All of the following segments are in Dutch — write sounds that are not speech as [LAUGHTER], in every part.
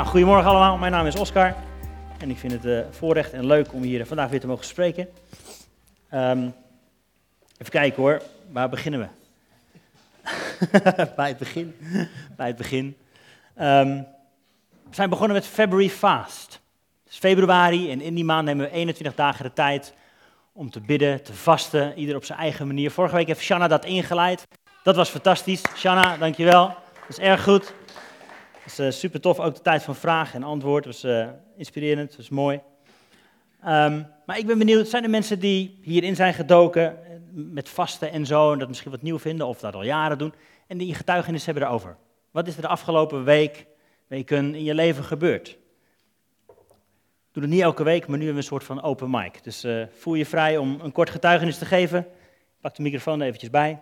Nou, goedemorgen allemaal. Mijn naam is Oscar. En ik vind het uh, voorrecht en leuk om hier vandaag weer te mogen spreken. Um, even kijken hoor, waar beginnen we? [LAUGHS] Bij het begin. Bij het begin. Um, we zijn begonnen met February Fast. Het is februari en in die maand nemen we 21 dagen de tijd om te bidden, te vasten, ieder op zijn eigen manier. Vorige week heeft Shanna dat ingeleid. Dat was fantastisch. Shanna, dankjewel. Dat is erg goed. Uh, super tof, ook de tijd van vraag en antwoord. Was uh, inspirerend, het was mooi. Um, maar ik ben benieuwd, zijn er mensen die hierin zijn gedoken eh, met vasten en zo, en dat misschien wat nieuw vinden, of dat al jaren doen, en die getuigenis hebben erover? Wat is er de afgelopen week, weken in je leven gebeurd? doe het niet elke week, maar nu hebben we een soort van open mic. Dus voel je vrij om een kort getuigenis te geven. Pak de microfoon er eventjes bij.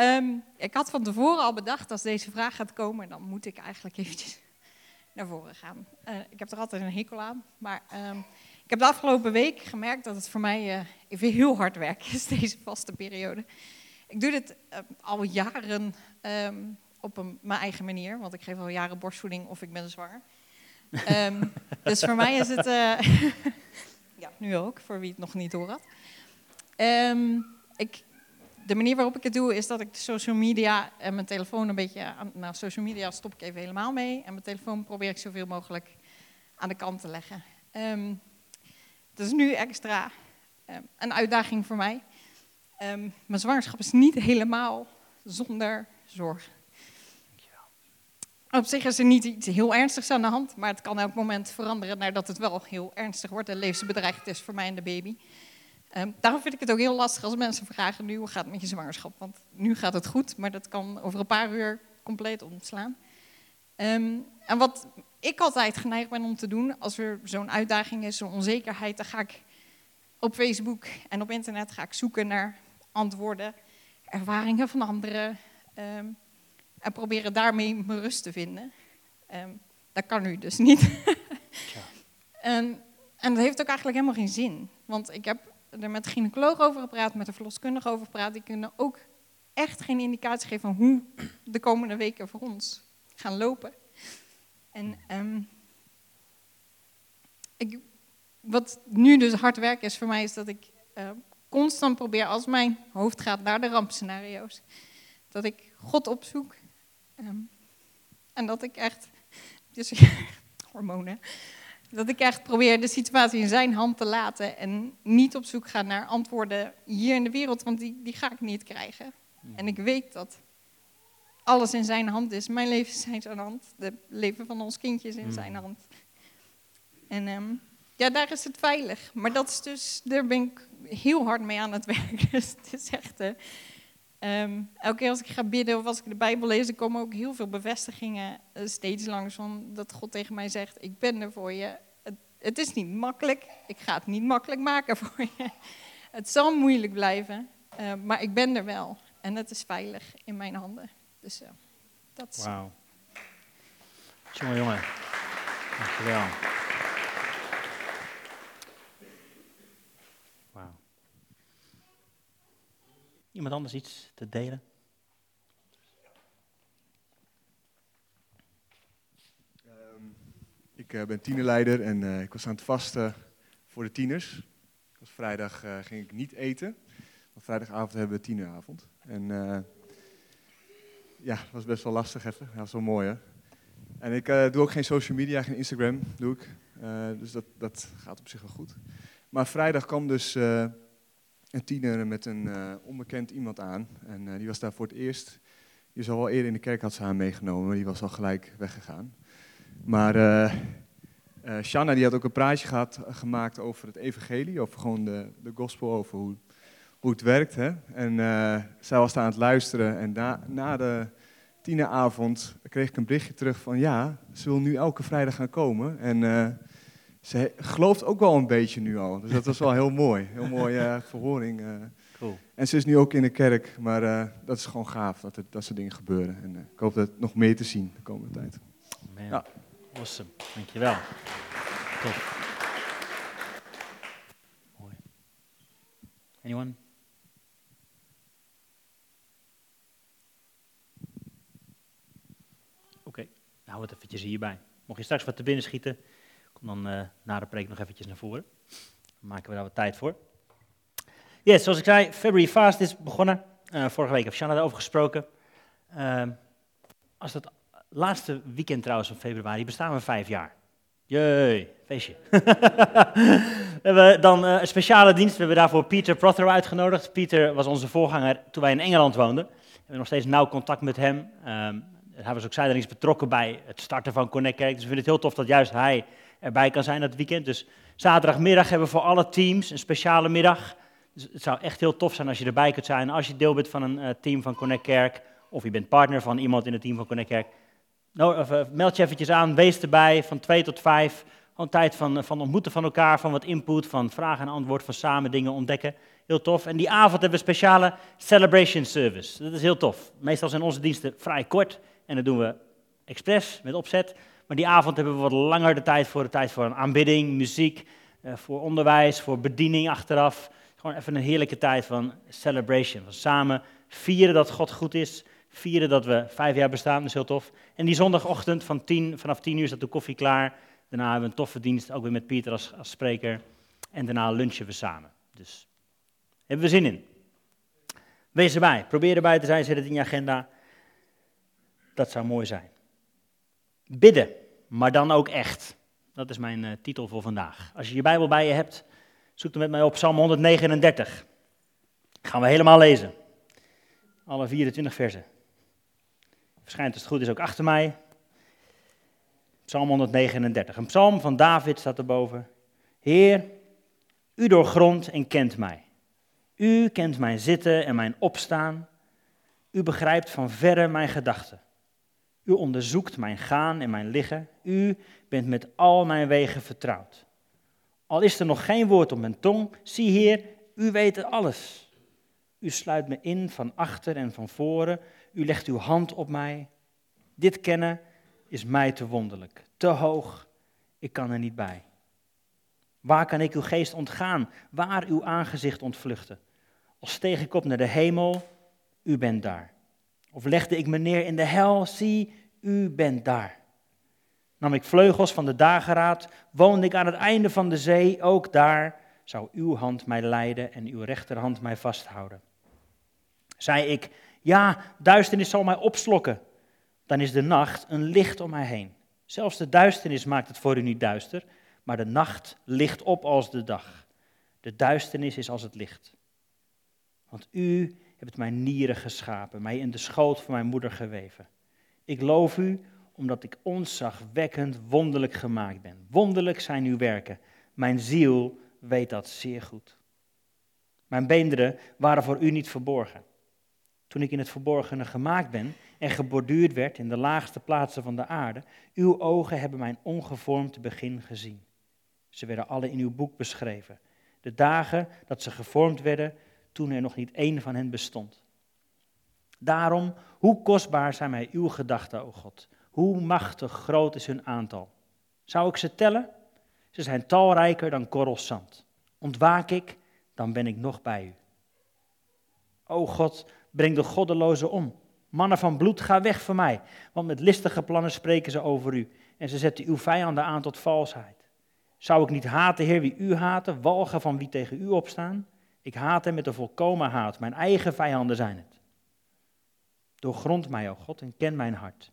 Um, ik had van tevoren al bedacht, als deze vraag gaat komen, dan moet ik eigenlijk eventjes [LAUGHS] naar voren gaan. Uh, ik heb er altijd een hekel aan, maar um, ik heb de afgelopen week gemerkt dat het voor mij uh, even heel hard werk is, [LAUGHS] deze vaste periode. Ik doe dit uh, al jaren um, op een, mijn eigen manier, want ik geef al jaren borstvoeding of ik ben zwaar. Um, [LAUGHS] dus voor mij is het, ja, nu ook, voor wie het nog niet door had. Ik, de manier waarop ik het doe is dat ik social media en mijn telefoon een beetje, nou social media stop ik even helemaal mee. En mijn telefoon probeer ik zoveel mogelijk aan de kant te leggen. Um, dat is nu extra een uitdaging voor mij. mijn zwangerschap is niet helemaal zonder zorg. Op zich is er niet iets heel ernstigs aan de hand, maar het kan elk moment veranderen nadat het wel heel ernstig wordt en levensbedreigend is voor mij en de baby. Um, daarom vind ik het ook heel lastig als mensen vragen nu hoe gaat het met je zwangerschap. Want nu gaat het goed, maar dat kan over een paar uur compleet omslaan. Um, en wat ik altijd geneigd ben om te doen als er zo'n uitdaging is, zo'n onzekerheid, dan ga ik op Facebook en op internet ga ik zoeken naar antwoorden, ervaringen van anderen. Um, en proberen daarmee mijn rust te vinden. Dat kan nu dus niet. [LAUGHS] en, en dat heeft ook eigenlijk helemaal geen zin. Want ik heb er met de gynaecoloog over gepraat, met de verloskundige over gepraat. Die kunnen ook echt geen indicatie geven van hoe de komende weken voor ons gaan lopen. En ik, wat nu dus hard werk is voor mij, is dat ik uh, constant probeer, als mijn hoofd gaat naar de rampscenario's, dat ik God opzoek Um, en dat ik echt, dus, [LAUGHS] hormonen, dat ik echt probeer de situatie in zijn hand te laten en niet op zoek ga naar antwoorden hier in de wereld, want die, die ga ik niet krijgen. En ik weet dat alles in zijn hand is. Mijn leven is in zijn hand. Het leven van ons kindje is in zijn hand. En um, ja, daar is het veilig. Maar dat is dus, daar ben ik heel hard mee aan het [LAUGHS] werk. Dus het is echt... Uh, Um, elke keer als ik ga bidden of als ik de Bijbel lees, komen ook heel veel bevestigingen uh, steeds langs van dat God tegen mij zegt: Ik ben er voor je. Het, is niet makkelijk. Ik ga het niet makkelijk maken [LAUGHS] voor je. Het zal moeilijk blijven, uh, maar ik ben er wel. En het is veilig in mijn handen. Dus uh, is. Wauw. Jongen, jongen. Dankjewel. Iemand anders iets te delen? Um, ik uh, ben tienerleider en uh, ik was aan het vasten voor de tieners. Was vrijdag uh, ging ik niet eten, want vrijdagavond hebben we tieneravond. En ja, dat was best wel lastig even. Dat was wel mooi hè. En ik doe ook geen social media, geen Instagram doe ik. dus dat, dat gaat op zich wel goed. Maar vrijdag kwam dus een tiener met een uh, onbekend iemand aan. En uh, die was daar voor het eerst. Die was al eerder in de kerk had ze haar meegenomen, maar die was al gelijk weggegaan. Maar uh, Shanna die had ook een praatje gehad, gemaakt over het evangelie, over gewoon de, de gospel, over hoe, hoe het werkt. Hè? En zij was daar aan het luisteren en na, na de tieneravond kreeg ik een berichtje terug van ja, ze wil nu elke vrijdag gaan komen. En ze gelooft ook wel een beetje nu al. Dus dat was wel heel mooi. Heel mooie uh, verhoring. Uh. Cool. En ze is nu ook in de kerk, maar uh, dat is gewoon gaaf dat, het, dat soort dingen gebeuren. En ik hoop dat nog meer te zien de komende tijd. Man. Ja. Awesome, dankjewel. Top. Mooi. Anyone? Oké. Okay. hou het eventjes hierbij. Mocht je straks wat te binnen schieten, dan uh, na de preek nog eventjes naar voren. Dan maken we daar wat tijd voor. Yes, zoals ik zei, February Fast is begonnen. Uh, vorige week heeft Shanna daarover gesproken. Uh, als het laatste weekend trouwens van februari bestaan we vijf jaar. Jee, feestje. [LAUGHS] we hebben dan uh, een speciale dienst. We hebben daarvoor Peter Prothero uitgenodigd. Pieter was onze voorganger toen wij in Engeland woonden. We hebben nog steeds nauw contact met hem. Um, hij was ook zijdelings betrokken bij het starten van Connect. Dus we vinden het heel tof dat juist hij erbij kan zijn dat weekend. Dus zaterdagmiddag hebben we voor alle teams een speciale middag. Dus het zou echt heel tof zijn als je erbij kunt zijn. Als je deel bent van een uh, team van Connect Kerk, of je bent partner van iemand in het team van Connect Kerk, nou, of, uh, meld je eventjes aan, wees erbij van 2 tot 5. Gewoon tijd van, van ontmoeten van elkaar, van wat input, van vraag en antwoord, van samen dingen ontdekken. Heel tof. En die avond hebben we speciale celebration service. Dat is heel tof. Meestal zijn onze diensten vrij kort en dat doen we expres, met opzet. Maar die avond hebben we wat langer de tijd voor, de tijd voor een aanbidding, muziek, uh, voor onderwijs, voor bediening achteraf. Gewoon even een heerlijke tijd van celebration. Van samen vieren dat God goed is. Vieren dat we vijf jaar bestaan, dat is heel tof. En die zondagochtend van tien, vanaf tien uur staat de koffie klaar. Daarna hebben we een toffe dienst, ook weer met Pieter als spreker. En daarna lunchen we samen. Dus hebben we zin in. Wees erbij. Probeer erbij te zijn, zet het in je agenda. Dat zou mooi zijn. Bidden, maar dan ook echt. Dat is mijn uh, titel voor vandaag. Als je je Bijbel bij je hebt, zoek dan met mij op Psalm 139. Gaan we helemaal lezen. Alle 24 versen. Verschijnt als het goed is ook achter mij. Psalm 139. Een psalm van David staat erboven. Heer, u doorgrondt en kent mij. U kent mijn zitten en mijn opstaan. U begrijpt van verre mijn gedachten. U onderzoekt mijn gaan en mijn liggen. U bent met al mijn wegen vertrouwd. Al is er nog geen woord op mijn tong, zie Heer, u weet alles. U sluit me in van achter en van voren. U legt uw hand op mij. Dit kennen is mij te wonderlijk, te hoog. Ik kan er niet bij. Waar kan ik uw geest ontgaan? Waar uw aangezicht ontvluchten? Als steeg ik op naar de hemel, u bent daar. Of legde ik me neer in de hel, zie, u bent daar. Nam ik vleugels van de dageraad, woonde ik aan het einde van de zee, ook daar zou uw hand mij leiden en uw rechterhand mij vasthouden. Zei ik, ja, duisternis zal mij opslokken, dan is de nacht een licht om mij heen. Zelfs de duisternis maakt het voor u niet duister, maar de nacht licht op als de dag. De duisternis is als het licht. Want u hebt mijn nieren geschapen, mij in de schoot van mijn moeder geweven. Ik loof u omdat ik onzagwekkend wonderlijk gemaakt ben. Wonderlijk zijn uw werken. Mijn ziel weet dat zeer goed. Mijn beenderen waren voor u niet verborgen. Toen ik in het verborgene gemaakt ben en geborduurd werd in de laagste plaatsen van de aarde, uw ogen hebben mijn ongevormd begin gezien. Ze werden alle in uw boek beschreven. De dagen dat ze gevormd werden, toen er nog niet één van hen bestond. Daarom, hoe kostbaar zijn mij uw gedachten, o God. Hoe machtig groot is hun aantal. Zou ik ze tellen? Ze zijn talrijker dan korrels zand. Ontwaak ik, dan ben ik nog bij u. O God, breng de goddelozen om. Mannen van bloed, ga weg van mij, want met listige plannen spreken ze over u. En ze zetten uw vijanden aan tot valsheid. Zou ik niet haten, Heer, wie u haten, walgen van wie tegen u opstaan? Ik haat hem met een volkomen haat. Mijn eigen vijanden zijn het. Doorgrond mij, o God, en ken mijn hart.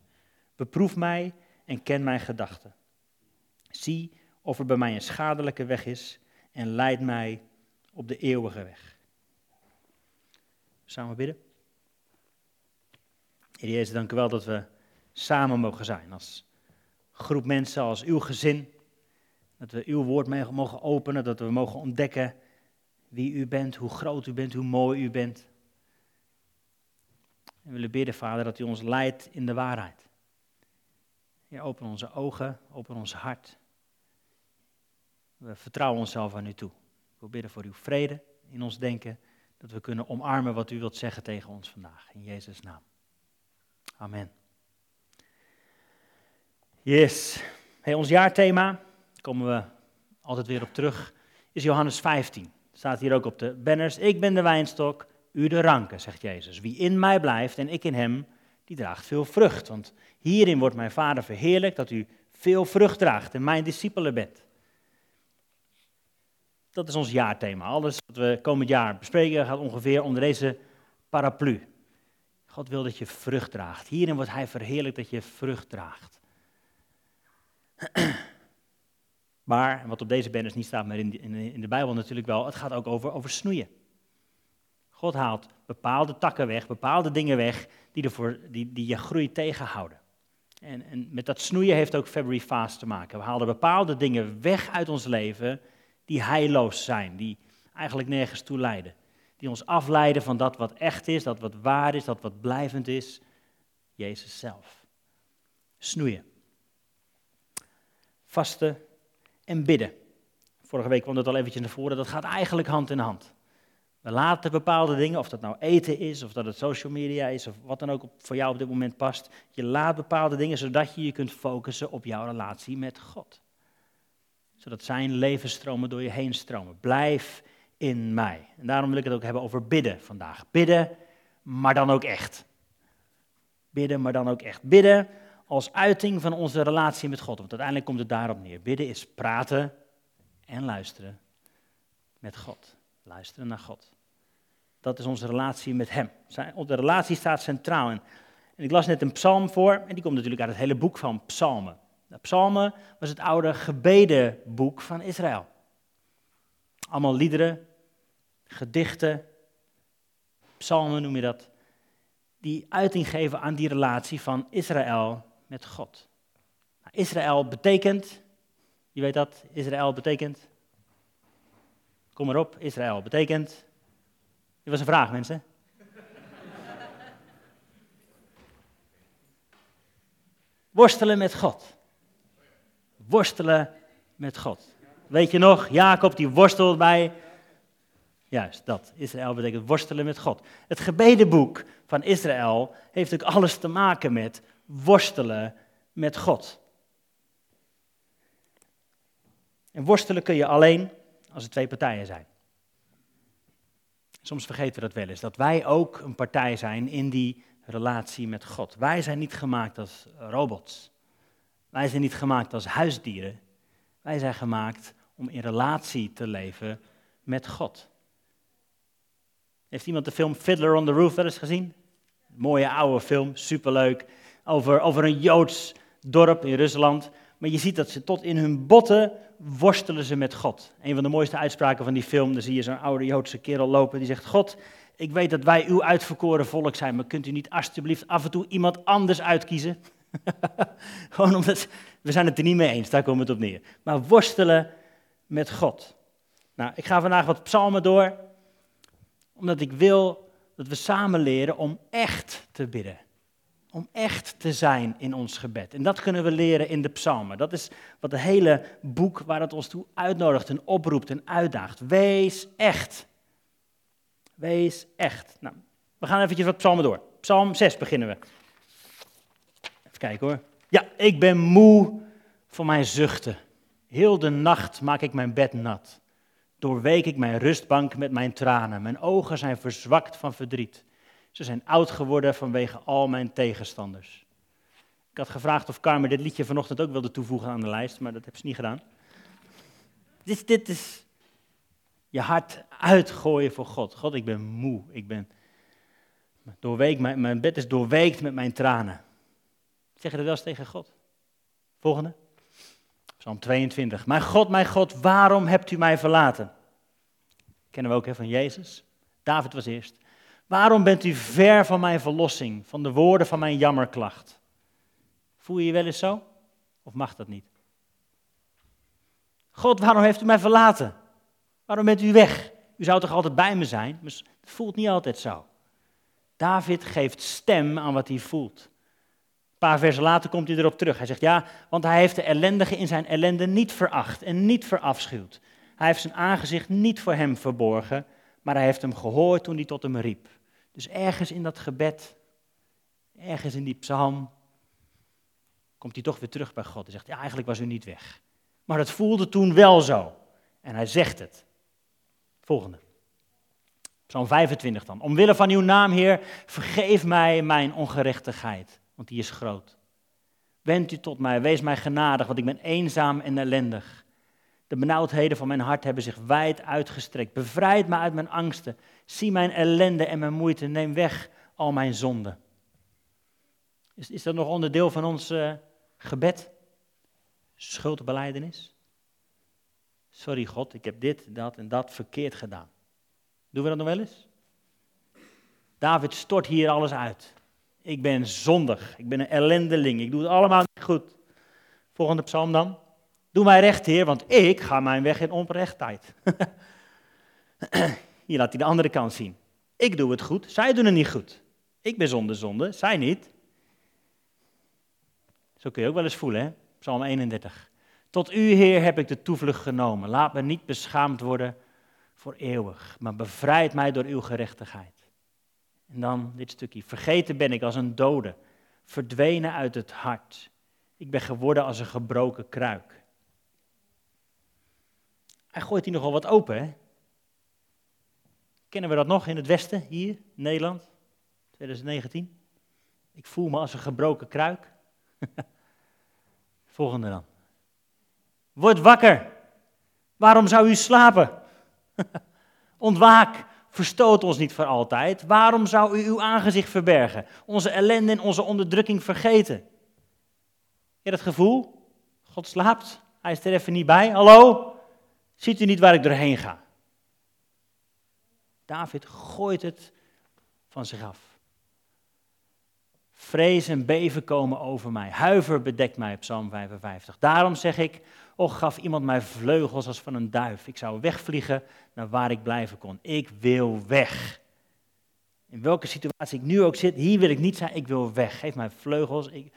Beproef mij en ken mijn gedachten. Zie of er bij mij een schadelijke weg is en leid mij op de eeuwige weg. Samen bidden. Heer Jezus, dank u wel dat we samen mogen zijn als groep mensen, als uw gezin. Dat we uw woord mogen openen, dat we mogen ontdekken wie u bent, hoe groot u bent, hoe mooi u bent. En we willen bidden, Vader, dat u ons leidt in de waarheid. Ja, open onze ogen, open ons hart. We vertrouwen onszelf aan u toe. We bidden voor uw vrede in ons denken, dat we kunnen omarmen wat u wilt zeggen tegen ons vandaag. In Jezus' naam. Amen. Yes. Hey, ons jaarthema, daar komen we altijd weer op terug, is Johannes 15. Staat hier ook op de banners. Ik ben de wijnstok, u de ranken, zegt Jezus. Wie in mij blijft en ik in hem, die draagt veel vrucht. Want hierin wordt mijn Vader verheerlijk dat u veel vrucht draagt en mijn discipelen bent. Dat is ons jaarthema. Alles wat we komend jaar bespreken gaat ongeveer onder deze paraplu. God wil dat je vrucht draagt. Hierin wordt Hij verheerlijk dat je vrucht draagt. Maar, wat op deze banners niet staat, maar in, in, in de Bijbel natuurlijk wel, het gaat ook over, over snoeien. God haalt bepaalde takken weg, bepaalde dingen weg die, ervoor, die, die je groei tegenhouden. En, en met dat snoeien heeft ook February Fast te maken. We halen bepaalde dingen weg uit ons leven die heilloos zijn, die eigenlijk nergens toe leiden. Die ons afleiden van dat wat echt is, dat wat waar is, dat wat blijvend is. Jezus zelf. Snoeien. Vasten en bidden. Vorige week kwam het al eventjes naar voren, dat gaat eigenlijk hand in hand. We laten bepaalde dingen, of dat nou eten is, of dat het social media is, of wat dan ook voor jou op dit moment past. Je laat bepaalde dingen zodat je je kunt focussen op jouw relatie met God. Zodat zijn levensstromen door je heen stromen. Blijf in mij. En daarom wil ik het ook hebben over bidden vandaag. Bidden, maar dan ook echt. Bidden, maar dan ook echt. Bidden als uiting van onze relatie met God. Want uiteindelijk komt het daarop neer. Bidden is praten en luisteren met God. Luisteren naar God. Dat is onze relatie met Hem. De relatie staat centraal. En, ik las net een psalm voor, en die komt natuurlijk uit het hele boek van psalmen. De psalmen was het oude gebedenboek van Israël. Allemaal liederen, gedichten, psalmen noem je dat, die uiting geven aan die relatie van Israël met God. Nou, Israël betekent, je weet dat, Israël betekent, kom maar op, Israël betekent, dit was een vraag mensen. Worstelen met God. Worstelen met God. Weet je nog, Jacob die worstelt bij. Juist, dat. Israël betekent worstelen met God. Het gebedenboek van Israël heeft ook alles te maken met worstelen met God. En worstelen kun je alleen als er twee partijen zijn. Soms vergeten we dat wel eens, dat wij ook een partij zijn in die relatie met God. Wij zijn niet gemaakt als robots. Wij zijn niet gemaakt als huisdieren. Wij zijn gemaakt om in relatie te leven met God. Heeft iemand de film Fiddler on the Roof wel eens gezien? Mooie oude film, superleuk over, over een Joods dorp in Rusland. Maar je ziet dat ze tot in hun botten worstelen ze met God. Een van de mooiste uitspraken van die film, dan zie je zo'n oude Joodse kerel lopen die zegt, God, ik weet dat wij uw uitverkoren volk zijn, maar kunt u niet alsjeblieft af en toe iemand anders uitkiezen? [LAUGHS] Gewoon omdat, we zijn het er niet mee eens, daar komt het op neer. Maar worstelen met God. Nou, ik ga vandaag wat psalmen door, omdat ik wil dat we samen leren om echt te bidden om echt te zijn in ons gebed. En dat kunnen we leren in de psalmen. Dat is wat het hele boek waar het ons toe uitnodigt en oproept en uitdaagt. Wees echt. Wees echt. Nou, we gaan eventjes wat psalmen door. Psalm 6 beginnen we. Even kijken hoor. Ja, ik ben moe van mijn zuchten. Heel de nacht maak ik mijn bed nat. Doorweek ik mijn rustbank met mijn tranen. Mijn ogen zijn verzwakt van verdriet. Ze zijn oud geworden vanwege al mijn tegenstanders. Ik had gevraagd of Carmen dit liedje vanochtend ook wilde toevoegen aan de lijst, maar dat heeft ze niet gedaan. Dit, dit is je hart uitgooien voor God. God, ik ben moe. Ik ben doorweekt, mijn, mijn bed is doorweekt met mijn tranen. Zeg je dat wel eens tegen God? Volgende. Psalm 22. Mijn God, mijn God, waarom hebt u mij verlaten? Kennen we ook hè, van Jezus. David was eerst. Waarom bent u ver van mijn verlossing, van de woorden van mijn jammerklacht? Voel je je wel eens zo? Of mag dat niet? God, waarom heeft u mij verlaten? Waarom bent u weg? U zou toch altijd bij me zijn? Maar het voelt niet altijd zo. David geeft stem aan wat hij voelt. Een paar versen later komt hij erop terug. Hij zegt ja, want hij heeft de ellendige in zijn ellende niet veracht en niet verafschuwd. Hij heeft zijn aangezicht niet voor hem verborgen, maar hij heeft hem gehoord toen hij tot hem riep. Dus ergens in dat gebed, ergens in die psalm, komt hij toch weer terug bij God. Hij zegt, ja, eigenlijk was u niet weg. Maar het voelde toen wel zo. En hij zegt het. Volgende. Psalm 25 dan. Omwille van uw naam, Heer, vergeef mij mijn ongerechtigheid, want die is groot. Wend u tot mij, wees mij genadig, want ik ben eenzaam en ellendig. De benauwdheden van mijn hart hebben zich wijd uitgestrekt. Bevrijd me uit mijn angsten. Zie mijn ellende en mijn moeite. Neem weg al mijn zonden. Is, is dat nog onderdeel van ons uh, gebed? Schuldbeleidenis? Sorry God, ik heb dit, dat en dat verkeerd gedaan. Doen we dat nog wel eens? David stort hier alles uit. Ik ben zondig, ik ben een ellendeling, ik doe het allemaal niet goed. Volgende psalm dan. Doe mij recht, Heer, want ik ga mijn weg in onrechtheid. [LAUGHS] Hier laat hij de andere kant zien. Ik doe het goed, zij doen het niet goed. Ik ben zonder zonde, zij niet. Zo kun je ook wel eens voelen, hè? Psalm 31. Tot u, Heer, heb ik de toevlucht genomen. Laat me niet beschaamd worden voor eeuwig, maar bevrijd mij door uw gerechtigheid. En dan dit stukje. Vergeten ben ik als een dode, verdwenen uit het hart. Ik ben geworden als een gebroken kruik. Hij gooit hier nogal wat open, hè? Kennen we dat nog in het Westen, hier, Nederland, 2019? Ik voel me als een gebroken kruik. [LAUGHS] Volgende dan. Word wakker. Waarom zou u slapen? [LAUGHS] Ontwaak. Verstoot ons niet voor altijd. Waarom zou u uw aangezicht verbergen? Onze ellende en onze onderdrukking vergeten. Je dat gevoel? God slaapt. Hij is er even niet bij. Hallo? Ziet u niet waar ik doorheen ga? David gooit het van zich af. Vrees en beven komen over mij. Huiver bedekt mij, Psalm 55. Daarom zeg ik, och gaf iemand mij vleugels als van een duif. Ik zou wegvliegen naar waar ik blijven kon. Ik wil weg. In welke situatie ik nu ook zit, hier wil ik niet zijn, ik wil weg. Geef mij vleugels. Ik...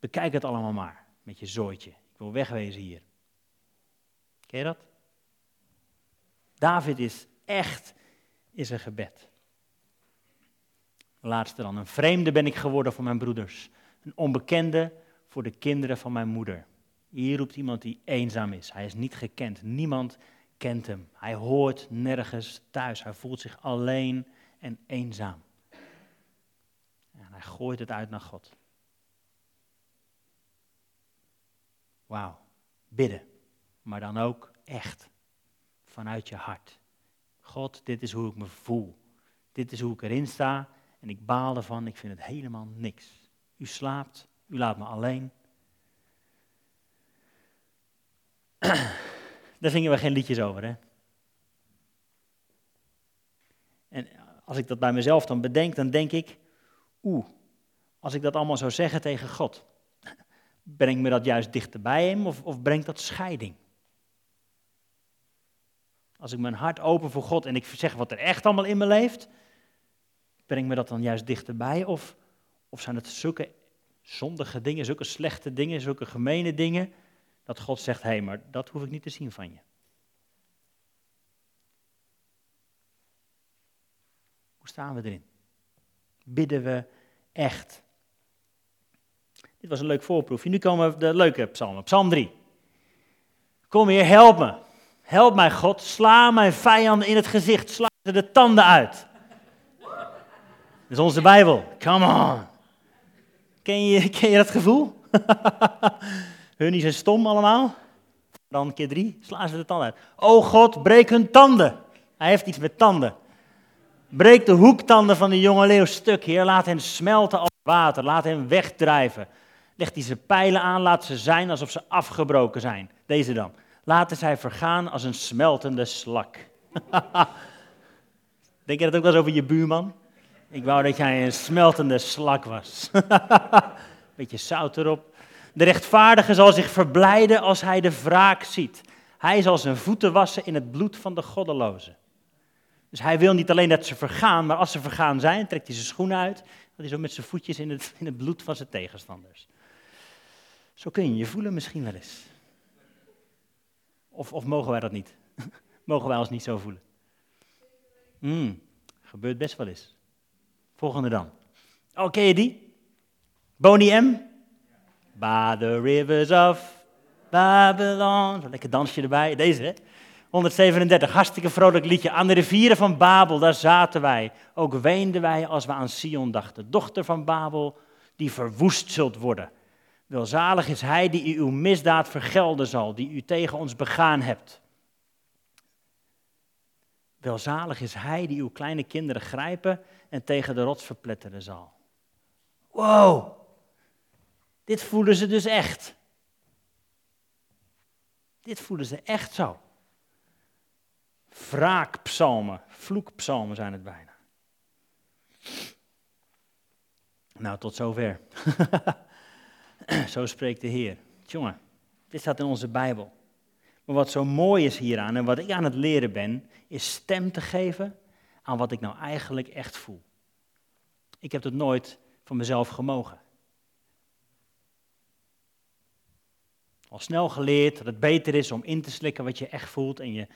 Bekijk het allemaal maar met je zooitje. Ik wil wegwezen hier. Dat? David is echt is een gebed. Laatste dan. Een vreemde ben ik geworden voor mijn broeders. Een onbekende voor de kinderen van mijn moeder. Hier roept iemand die eenzaam is. Hij is niet gekend. Niemand kent hem. Hij hoort nergens thuis. Hij voelt zich alleen en eenzaam. En hij gooit het uit naar God. Wauw. Bidden. Maar dan ook echt. Vanuit je hart. God, dit is hoe ik me voel. Dit is hoe ik erin sta. En ik baal ervan, ik vind het helemaal niks. U slaapt, u laat me alleen. [CLEARS THROAT] Daar zingen we geen liedjes over, hè? En als ik dat bij mezelf dan bedenk, dan denk ik, oeh, als ik dat allemaal zou zeggen tegen God, [LAUGHS] brengt me dat juist dichter bij Hem of, of brengt dat scheiding? Als ik mijn hart open voor God en ik zeg wat er echt allemaal in me leeft, brengt me dat dan juist dichterbij? Of, of zijn het zulke zondige dingen, zulke slechte dingen, zulke gemene dingen, dat God zegt, hé, hey, maar dat hoef ik niet te zien van je. Hoe staan we erin? Bidden we echt? Dit was een leuk voorproefje. Nu komen de leuke psalmen. Psalm 3. Kom hier, help me. Help mij, God. Sla mijn vijanden in het gezicht. Sla ze de tanden uit. Dat is onze Bijbel. Come on. Ken je, ken je dat gevoel? [LAUGHS] Hun zijn stom allemaal. Dan keer drie, slaan ze de tanden uit. Oh God, breek hun tanden. Hij heeft iets met tanden. Breek de hoektanden van de jonge leeuw stuk, Heer. Laat hen smelten als water. Laat hen wegdrijven. Leg die ze pijlen aan, laat ze zijn alsof ze afgebroken zijn. Deze dan. Laten zij vergaan als een smeltende slak. [LAUGHS] Denk je dat ook wel eens over je buurman? Ik wou dat jij een smeltende slak was. [LAUGHS] Beetje zout erop. De rechtvaardige zal zich verblijden als hij de wraak ziet. Hij zal zijn voeten wassen in het bloed van de goddelozen. Dus hij wil niet alleen dat ze vergaan, maar als ze vergaan zijn, trekt hij zijn schoenen uit. Dat hij zo met zijn voetjes in het, in het bloed van zijn tegenstanders. Zo kun je je voelen misschien wel eens. Of, of mogen wij dat niet? [LAUGHS] mogen wij ons niet zo voelen? Hmm, gebeurt best wel eens. Volgende dan. Oh, ken je die? Bonnie M. By the rivers of Babylon. Lekker dansje erbij. Deze, hè? 137, hartstikke vrolijk liedje. Aan de rivieren van Babel, daar zaten wij. Ook weenden wij als we aan Sion dachten. Dochter van Babel, die verwoest zult worden. Welzalig is hij die uw misdaad vergelden zal, die u tegen ons begaan hebt. Welzalig is hij die uw kleine kinderen grijpen en tegen de rots verpletteren zal. Wow, dit voelen ze dus echt. Dit voelen ze echt zo. Wraakpsalmen, vloekpsalmen zijn het bijna. Nou, tot zover. [LAUGHS] [CLEARS THROAT] zo spreekt de Heer. Jongen, dit staat in onze Bijbel. Maar wat zo mooi is hieraan en wat ik aan het leren ben, is stem te geven aan wat ik nou eigenlijk echt voel. Ik heb het nooit van mezelf gemogen. Al snel geleerd dat het beter is om in te slikken wat je echt voelt en je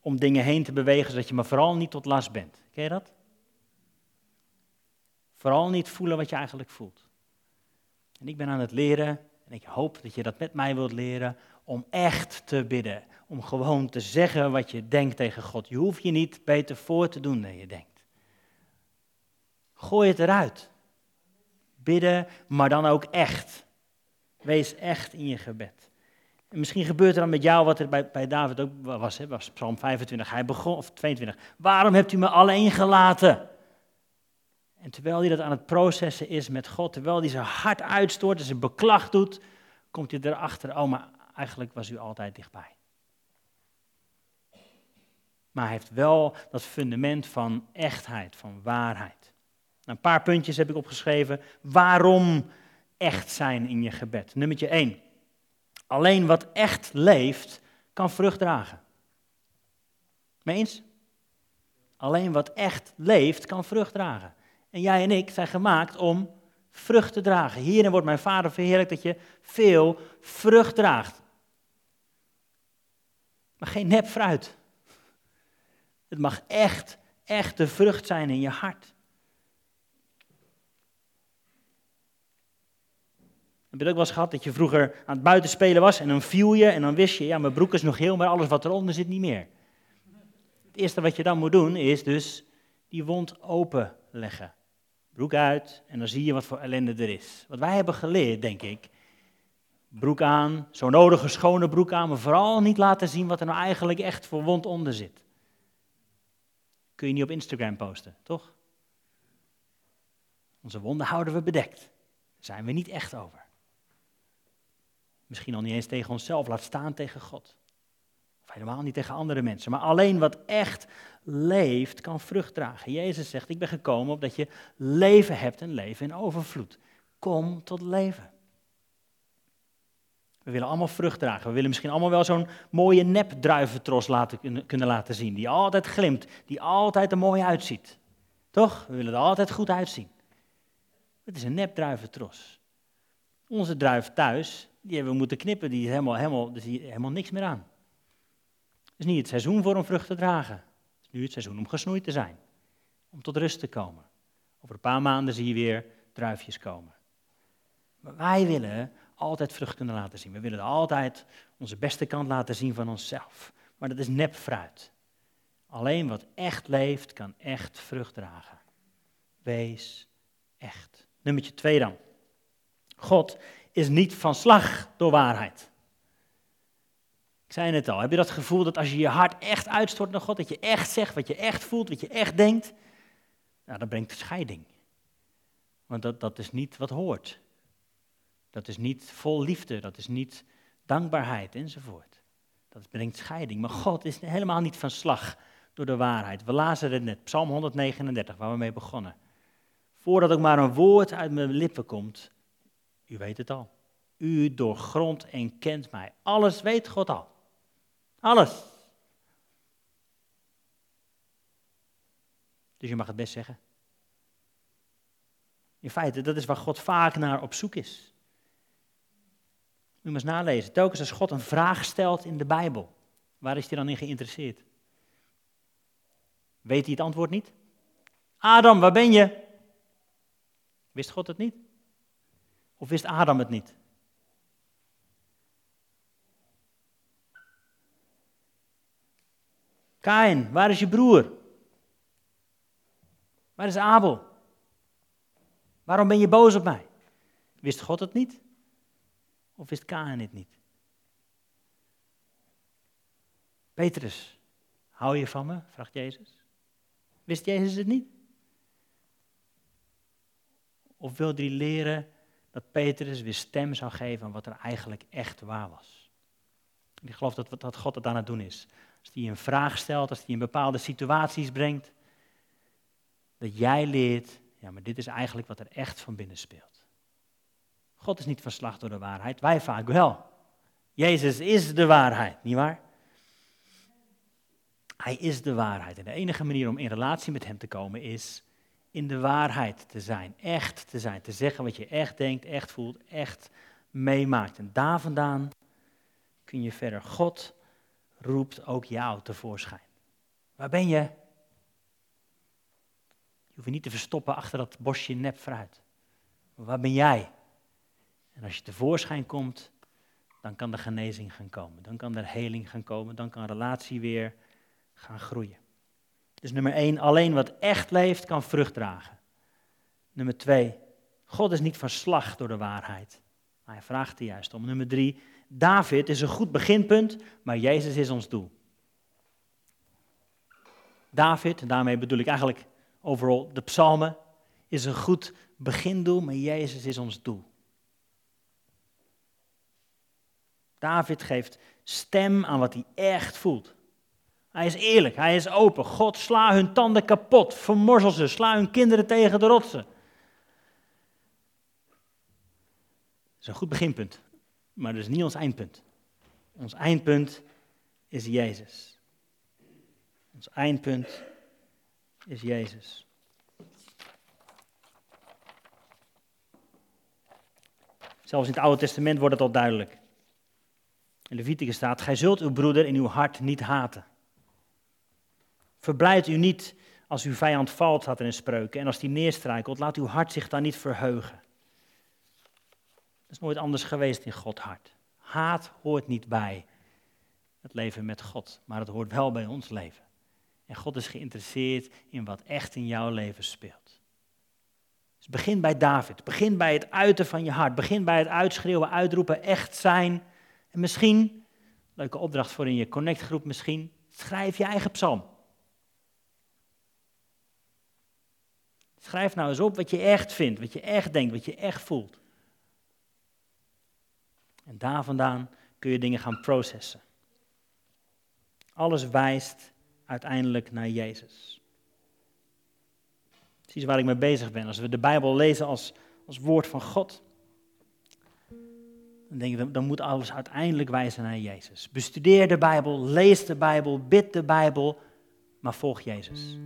om dingen heen te bewegen, zodat je maar vooral niet tot last bent. Ken je dat? Vooral niet voelen wat je eigenlijk voelt. En ik ben aan het leren, en ik hoop dat je dat met mij wilt leren, om echt te bidden. Om gewoon te zeggen wat je denkt tegen God. Je hoeft je niet beter voor te doen dan je denkt. Gooi het eruit. Bidden, maar dan ook echt. Wees echt in je gebed. En misschien gebeurt er dan met jou wat er bij, bij David ook was, hè, was Psalm 25. Hij begon, of 22. Waarom hebt u me alleen gelaten? En terwijl hij dat aan het processen is met God, terwijl hij zijn hart uitstoort en zijn beklag doet, komt hij erachter, oh, maar eigenlijk was u altijd dichtbij. Maar hij heeft wel dat fundament van echtheid, van waarheid. Nou, een paar puntjes heb ik opgeschreven. Waarom echt zijn in je gebed? Nummertje 1. Alleen wat echt leeft, kan vrucht dragen. Meens? Alleen wat echt leeft, kan vrucht dragen. En jij en ik zijn gemaakt om vrucht te dragen. Hierin wordt mijn vader verheerlijk dat je veel vrucht draagt. Maar geen nep fruit. Het mag echt, echt de vrucht zijn in je hart. Heb je ook wel eens gehad dat je vroeger aan het buitenspelen was en dan viel je en dan wist je, ja, mijn broek is nog heel, maar alles wat eronder zit niet meer. Het eerste wat je dan moet doen is dus die wond openleggen. Broek uit en dan zie je wat voor ellende er is. Wat wij hebben geleerd, denk ik, broek aan, zo nodige schone broek aan, maar vooral niet laten zien wat er nou eigenlijk echt voor wond onder zit. Kun je niet op Instagram posten, toch? Onze wonden houden we bedekt. Daar zijn we niet echt over. Misschien al niet eens tegen onszelf, laat staan tegen God. Helemaal niet tegen andere mensen. Maar alleen wat echt leeft, kan vrucht dragen. Jezus zegt, ik ben gekomen opdat je leven hebt en leven in overvloed. Kom tot leven. We willen allemaal vrucht dragen. We willen misschien allemaal wel zo'n mooie nepdruiventros laten, kunnen laten zien. Die altijd glimt, die altijd er mooi uitziet. Toch? We willen er altijd goed uitzien. Het is een nepdruiventros. Onze druif thuis, die hebben we moeten knippen, die is helemaal, helemaal, is helemaal niks meer aan. Is niet het seizoen voor om vrucht te dragen. Het is nu het seizoen om gesnoeid te zijn. Om tot rust te komen. Over een paar maanden zie je weer druifjes komen. Maar wij willen altijd vrucht kunnen laten zien. We willen altijd onze beste kant laten zien van onszelf. Maar dat is nep fruit. Alleen wat echt leeft, kan echt vrucht dragen. Wees echt. Nummertje twee dan. God is niet van slag door waarheid. Ik zei het al, heb je dat gevoel dat als je je hart echt uitstort naar God, dat je echt zegt wat je echt voelt, wat je echt denkt, nou, dat brengt scheiding. Want dat, dat is niet wat hoort. Dat is niet vol liefde, dat is niet dankbaarheid enzovoort. Dat brengt scheiding. Maar God is helemaal niet van slag door de waarheid. We lazen het net, Psalm 139, waar we mee begonnen. Voordat ook maar een woord uit mijn lippen komt, u weet het al. U doorgrondt en kent mij. Alles weet God al. Alles. Dus je mag het best zeggen. In feite, dat is waar God vaak naar op zoek is. U eens nalezen. Telkens als God een vraag stelt in de Bijbel, waar is hij dan in geïnteresseerd? Weet hij het antwoord niet? Adam, waar ben je? Wist God het niet? Of wist Adam het niet? Kain, waar is je broer? Waar is Abel? Waarom ben je boos op mij? Wist God het niet? Of wist Kain het niet? Petrus, hou je van me? vraagt Jezus. Wist Jezus het niet? Of wilde hij leren dat Petrus weer stem zou geven aan wat er eigenlijk echt waar was? Ik geloof dat, dat God het aan het doen is. Als hij een vraag stelt, als hij in bepaalde situaties brengt, dat jij leert, ja, maar dit is eigenlijk wat er echt van binnen speelt. God is niet verslag door de waarheid, wij vaak wel. Jezus is de waarheid, nietwaar? Hij is de waarheid. En de enige manier om in relatie met Hem te komen is in de waarheid te zijn, echt te zijn, te zeggen wat je echt denkt, echt voelt, echt meemaakt. En daar vandaan kun je verder. God roept ook jou tevoorschijn. Waar ben je? Je hoeft je niet te verstoppen achter dat bosje nep fruit. waar ben jij? En als je tevoorschijn komt, dan kan de genezing gaan komen. Dan kan er heling gaan komen. Dan kan relatie weer gaan groeien. Dus nummer één, alleen wat echt leeft kan vrucht dragen. Nummer twee, God is niet van slag door de waarheid. Maar hij vraagt er juist om. Nummer drie, David is een goed beginpunt, maar Jezus is ons doel. David, daarmee bedoel ik eigenlijk overal de psalmen, is een goed begindoel, maar Jezus is ons doel. David geeft stem aan wat hij echt voelt. Hij is eerlijk, hij is open. God, sla hun tanden kapot, vermorsel ze, sla hun kinderen tegen de rotsen. Dat is een goed beginpunt, maar dat is niet ons eindpunt. Ons eindpunt is Jezus. Ons eindpunt is Jezus. Zelfs in het Oude Testament wordt het al duidelijk. In Leviticus staat: Gij zult uw broeder in uw hart niet haten. Verblijd u niet als uw vijand valt, had er in spreuken. En als die neerstrijkelt, laat uw hart zich dan niet verheugen. Dat is nooit anders geweest in Gods hart. Haat hoort niet bij het leven met God, maar het hoort wel bij ons leven. En God is geïnteresseerd in wat echt in jouw leven speelt. Dus begin bij David. Begin bij het uiten van je hart. Begin bij het uitschreeuwen, uitroepen, echt zijn. En misschien, leuke opdracht voor in je connectgroep misschien, schrijf je eigen psalm. Schrijf nou eens op wat je echt vindt, wat je echt denkt, wat je echt voelt. En daar vandaan kun je dingen gaan processen. Alles wijst uiteindelijk naar Jezus. Precies waar ik mee bezig ben. Als we de Bijbel lezen als, als woord van God, dan denk ik, dan moet alles uiteindelijk wijzen naar Jezus. Bestudeer de Bijbel, lees de Bijbel, bid de Bijbel, maar volg Jezus.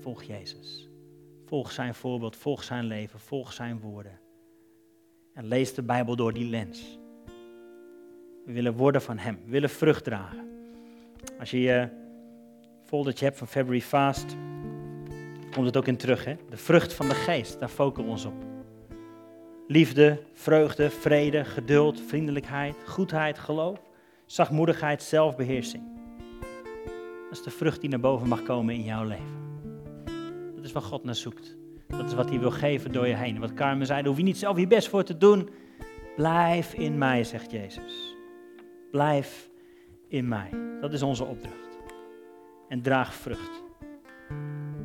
Volg Jezus. Volg zijn voorbeeld, volg zijn leven, volg zijn woorden. Lees de Bijbel door die lens. We willen worden van Hem, we willen vrucht dragen. Als je je foldertje hebt van February Fast, komt het ook in terug. Hè? De vrucht van de geest, daar focussen we ons op. Liefde, vreugde, vrede, geduld, vriendelijkheid, goedheid, geloof, zachtmoedigheid, zelfbeheersing. Dat is de vrucht die naar boven mag komen in jouw leven. Dat is waar God naar zoekt. Dat is wat hij wil geven door je heen. Wat Carmen zei, daar hoef je niet zelf je best voor te doen. Blijf in mij, zegt Jezus. Blijf in mij. Dat is onze opdracht. En draag vrucht.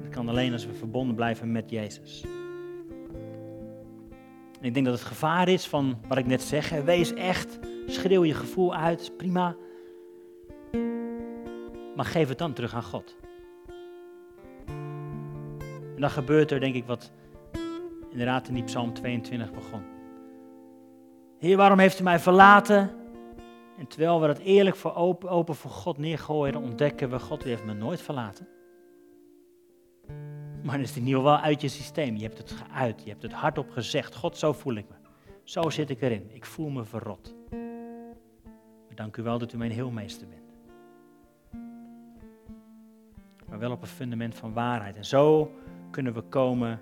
Dat kan alleen als we verbonden blijven met Jezus. Ik denk dat het gevaar is van wat ik net zeg. Wees echt, schreeuw je gevoel uit, prima. Maar geef het dan terug aan God. En dan gebeurt er, denk ik, wat inderdaad in die Psalm 22 begon. Heer, waarom heeft u mij verlaten? En terwijl we dat eerlijk voor open, open voor God neergooien, ontdekken we, God, u heeft me nooit verlaten. Maar dan is in wel uit je systeem. Je hebt het geuit, je hebt het hardop gezegd. God, zo voel ik me. Zo zit ik erin. Ik voel me verrot. Maar dank u wel dat u mijn heelmeester bent. Maar wel op een fundament van waarheid. En zo kunnen we komen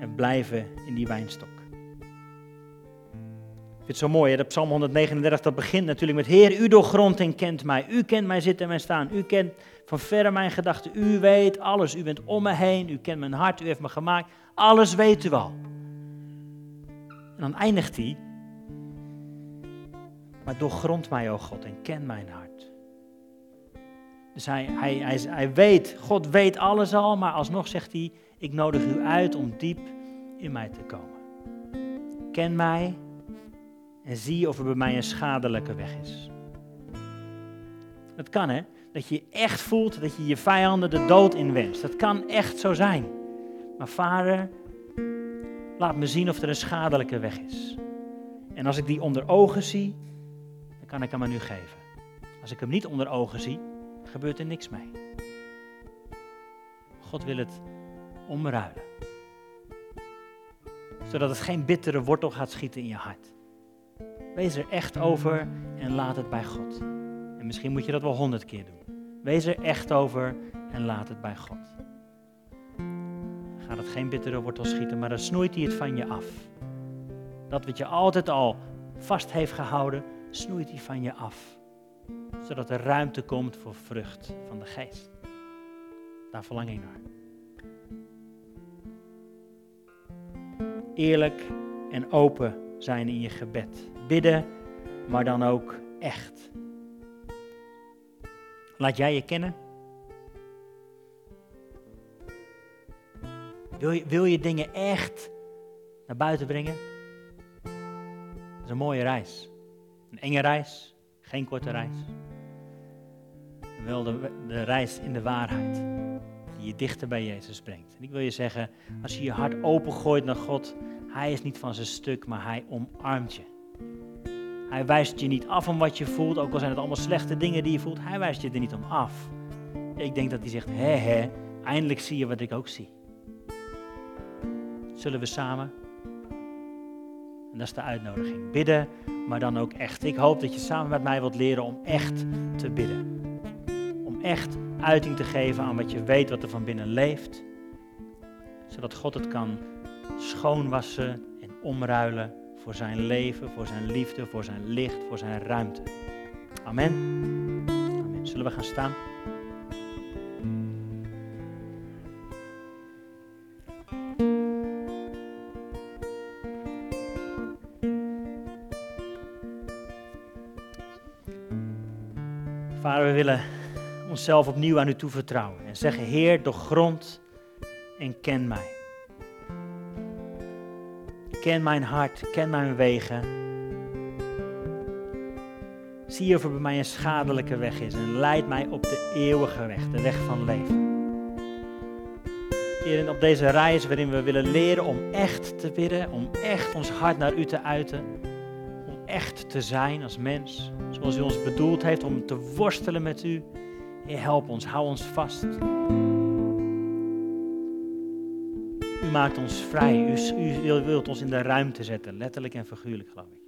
en blijven in die wijnstok. vind het zo mooi, hè? dat Psalm 139, dat begint natuurlijk met Heer, u doorgrondt en kent mij. U kent mij zitten en staan. U kent van verre mijn gedachten. U weet alles. U bent om me heen. U kent mijn hart. U heeft me gemaakt. Alles weet u al. En dan eindigt hij. Maar doorgrond mij, o God, en ken mijn hart. Dus hij, hij, hij, weet, God weet alles al, maar alsnog zegt hij, ik nodig u uit om diep in mij te komen. Ken mij en zie of er bij mij een schadelijke weg is. Dat kan hè, dat je echt voelt dat je je vijanden de dood inwenst. Dat kan echt zo zijn. Maar vader, laat me zien of er een schadelijke weg is. En als ik die onder ogen zie, dan kan ik hem aan u geven. Als ik hem niet onder ogen zie, gebeurt er niks mee. God wil het omruilen. Zodat het geen bittere wortel gaat schieten in je hart. Wees er echt over en laat het bij God. En misschien moet je dat wel honderd keer doen. Wees er echt over en laat het bij God. Gaat het geen bittere wortel schieten, maar dan snoeit hij het van je af. Dat wat je altijd al vast heeft gehouden, snoeit hij van je af. Zodat er ruimte komt voor vrucht van de geest. Daar verlang ik naar. Eerlijk en open zijn in je gebed. Bidden, maar dan ook echt. Laat jij je kennen? Wil je, wil je dingen echt naar buiten brengen? Dat is een mooie reis. Een enge reis, geen korte reis. Wel de, de reis in de waarheid, die je dichter bij Jezus brengt. En ik wil je zeggen, als je je hart opengooit naar God, Hij is niet van zijn stuk, maar Hij omarmt je. Hij wijst je niet af om wat je voelt, ook al zijn het allemaal slechte dingen die je voelt. Hij wijst je er niet om af. Ik denk dat hij zegt, hé hé, eindelijk zie je wat ik ook zie. Zullen we samen? En dat is de uitnodiging. Bidden, maar dan ook echt. Ik hoop dat je samen met mij wilt leren om echt te bidden. Echt uiting te geven aan wat je weet wat er van binnen leeft. Zodat God het kan schoonwassen en omruilen voor zijn leven, voor zijn liefde, voor zijn licht, voor zijn ruimte. Amen. Amen. Zullen we gaan staan? Vader, we willen onszelf opnieuw aan u toevertrouwen en zeggen, Heer, doorgrond en ken mij. Ken mijn hart, ken mijn wegen. Zie of er bij mij een schadelijke weg is en leid mij op de eeuwige weg, de weg van leven. Heer, op deze reis waarin we willen leren om echt te bidden, om echt ons hart naar u te uiten, om echt te zijn als mens, zoals u ons bedoeld heeft, om te worstelen met u. Heer, help ons, hou ons vast. U maakt ons vrij. U, wilt ons in de ruimte zetten, letterlijk en figuurlijk, geloof ik.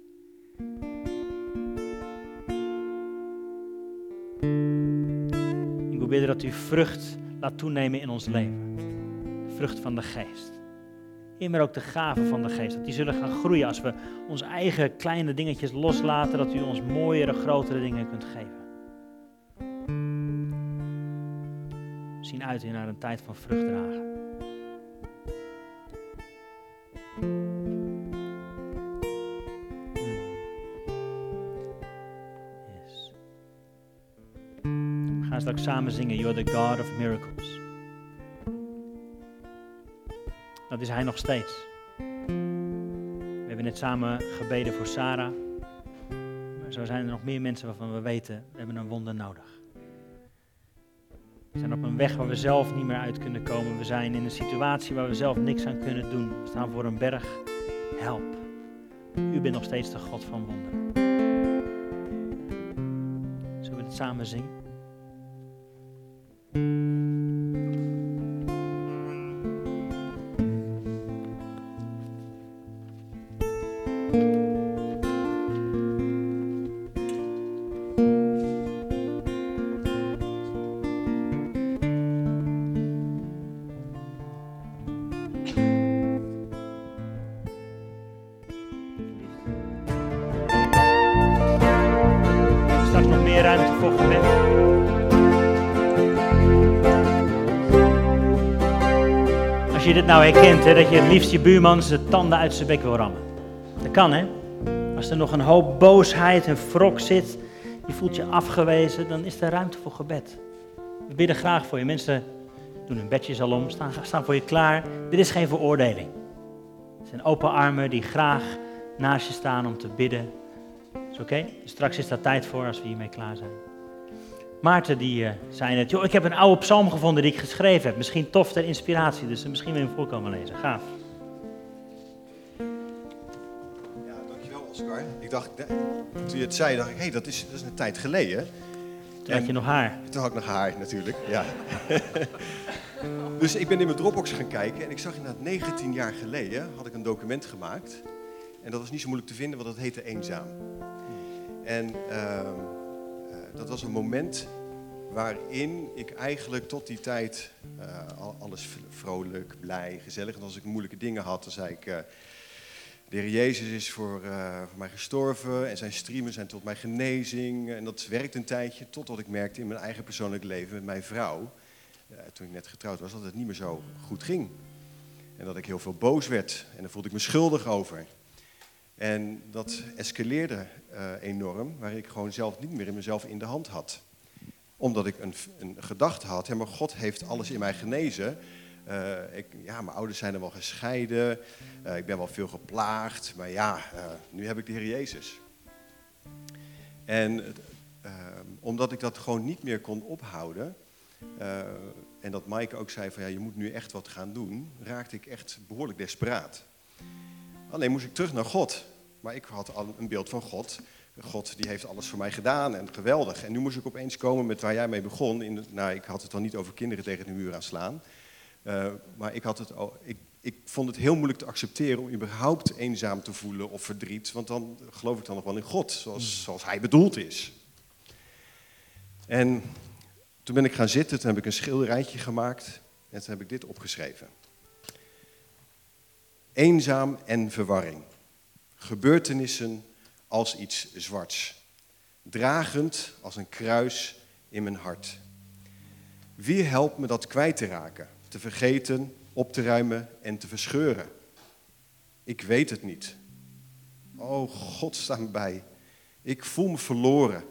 Ik wil bidden dat u vrucht laat toenemen in ons leven. Vrucht van de geest. Immer ook de gaven van de geest. Dat die zullen gaan groeien als we onze eigen kleine dingetjes loslaten. Dat u ons mooiere, grotere dingen kunt geven. We uit naar een tijd van vrucht dragen. straks samen zingen, You're the God of Miracles. Dat is Hij nog steeds. We hebben net samen gebeden voor Sarah. Maar zo zijn er nog meer mensen waarvan we weten, we hebben een wonder nodig. We zijn op een weg waar we zelf niet meer uit kunnen komen. We zijn in een situatie waar we zelf niks aan kunnen doen. We staan voor een berg. Help. U bent nog steeds de God van wonderen. Zullen we het samen zingen? Je dit nou herkent, hè, dat je het liefst je buurman zijn tanden uit zijn bek wil rammen. Dat kan, hè? Als er nog een hoop boosheid en wrok zit, je voelt je afgewezen, dan is er ruimte voor gebed. We bidden graag voor je. Mensen doen hun bedjes al om, staan, staan voor je klaar. Dit is geen veroordeling. Het zijn open armen die graag naast je staan om te bidden. Is oké? Straks is daar tijd voor als we hiermee klaar zijn. Maarten die uh, zei net, joh, ik heb een oude psalm gevonden die ik geschreven heb. Misschien tof ter inspiratie, dus misschien wil je hem voorkomen lezen. Gaaf. Ja, dankjewel Oscar. Ik dacht, toen je het zei, dacht ik, hé, hey, dat, is, dat is een tijd geleden. Toen had je nog haar. Toen had ik nog haar, natuurlijk, ja. [LAUGHS] dus ik ben in mijn Dropbox gaan kijken en ik zag inderdaad 19 jaar geleden had ik een document gemaakt. En dat was niet zo moeilijk te vinden, want dat heette Eenzaam. En uh, dat was een moment waarin ik eigenlijk tot die tijd uh, alles vrolijk, blij, gezellig. En als ik moeilijke dingen had, dan zei ik... Uh, de Heer Jezus is voor, uh, voor, mij gestorven en zijn streamen zijn tot mijn genezing. En dat werkt een tijdje, totdat ik merkte in mijn eigen persoonlijk leven met mijn vrouw, toen ik net getrouwd was, dat het niet meer zo goed ging. En dat ik heel veel boos werd en daar voelde ik me schuldig over. En dat escaleerde uh, enorm, waar ik gewoon zelf niet meer in mezelf in de hand had. Omdat ik een, een gedachte had, hè, maar God heeft alles in mij genezen. Uh, ik, ja, mijn ouders zijn er wel gescheiden, uh, ik ben wel veel geplaagd, maar ja, nu heb ik de Heer Jezus. En omdat ik dat gewoon niet meer kon ophouden, en dat Mike ook zei van ja, je moet nu echt wat gaan doen, raakte ik echt behoorlijk desperaat. Alleen moest ik terug naar God. Maar ik had al een beeld van God. God die heeft alles voor mij gedaan en geweldig. En nu moest ik opeens komen met waar jij mee begon. In nou, ik had het dan niet over kinderen tegen de muur aan slaan. Uh, maar ik, had het, ik, ik vond het heel moeilijk te accepteren om überhaupt eenzaam te voelen of verdriet. Want dan geloof ik dan nog wel in God, zoals, hmm. zoals hij bedoeld is. En toen ben ik gaan zitten, toen heb ik een schilderijtje gemaakt. En toen heb ik dit opgeschreven. Eenzaam en verwarring. Gebeurtenissen als iets zwarts. Dragend als een kruis in mijn hart. Wie helpt me dat kwijt te raken, te vergeten, op te ruimen en te verscheuren? Ik weet het niet. Oh, God sta me bij. Ik voel me verloren,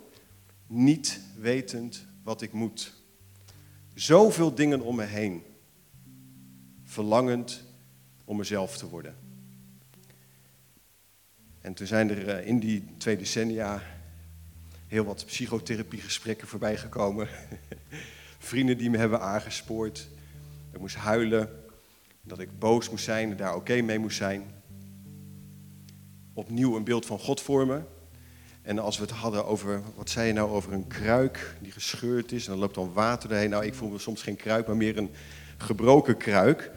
niet wetend wat ik moet. Zoveel dingen om me heen, verlangend om mezelf te worden. En toen zijn er eh, in die twee decennia heel wat psychotherapiegesprekken voorbij gekomen. [LAUGHS] Vrienden die me hebben aangespoord. Ik moest huilen, dat ik boos moest zijn en daar oké mee moest zijn. Opnieuw een beeld van God vormen. En als we het hadden over, wat zei je nou over een kruik die gescheurd is en dan loopt dan water erheen. Nou, ik voel me soms geen kruik, maar meer een gebroken kruik.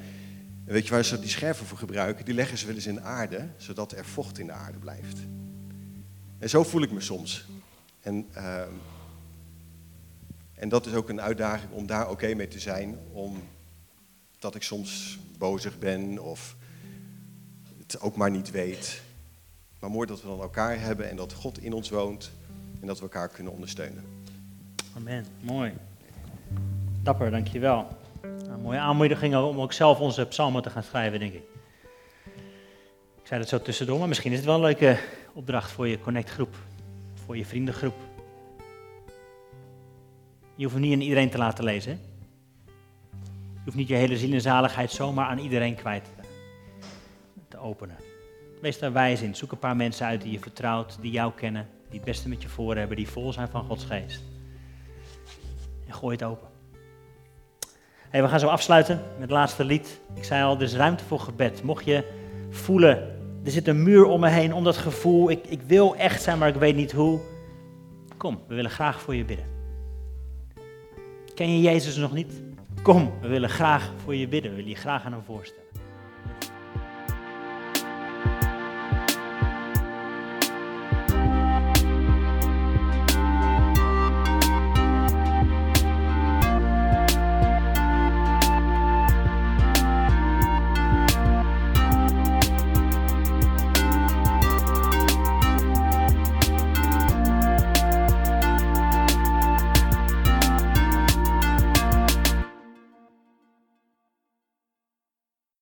Weet je waar ze die scherven voor gebruiken? Die leggen ze wel eens in aarde, zodat er vocht in de aarde blijft. En zo voel ik me soms. En, uh, en dat is ook een uitdaging om daar oké mee te zijn, omdat ik soms bozig ben of het ook maar niet weet. Maar mooi dat we dan elkaar hebben en dat God in ons woont en dat we elkaar kunnen ondersteunen. Amen, mooi. Dapper, dankjewel. Een mooie aanmoediging om ook zelf onze psalmen te gaan schrijven, denk ik. Ik zei dat zo tussendoor, maar misschien is het wel een leuke opdracht voor je connectgroep, voor je vriendengroep. Je hoeft niet aan iedereen te laten lezen. Je hoeft niet je hele ziel en zaligheid zomaar aan iedereen kwijt te, te openen. Wees daar wijs in. Zoek een paar mensen uit die je vertrouwt, die jou kennen, die het beste met je voor hebben, die vol zijn van Gods geest. En gooi het open. We gaan zo afsluiten met het laatste lied. Ik zei al, er is ruimte voor gebed. Mocht je voelen, er zit een muur om me heen, om dat gevoel, ik, ik wil echt zijn, maar ik weet niet hoe. Kom, we willen graag voor je bidden. Ken je Jezus nog niet? Kom, we willen graag voor je bidden. We willen je graag aan hem voorstellen.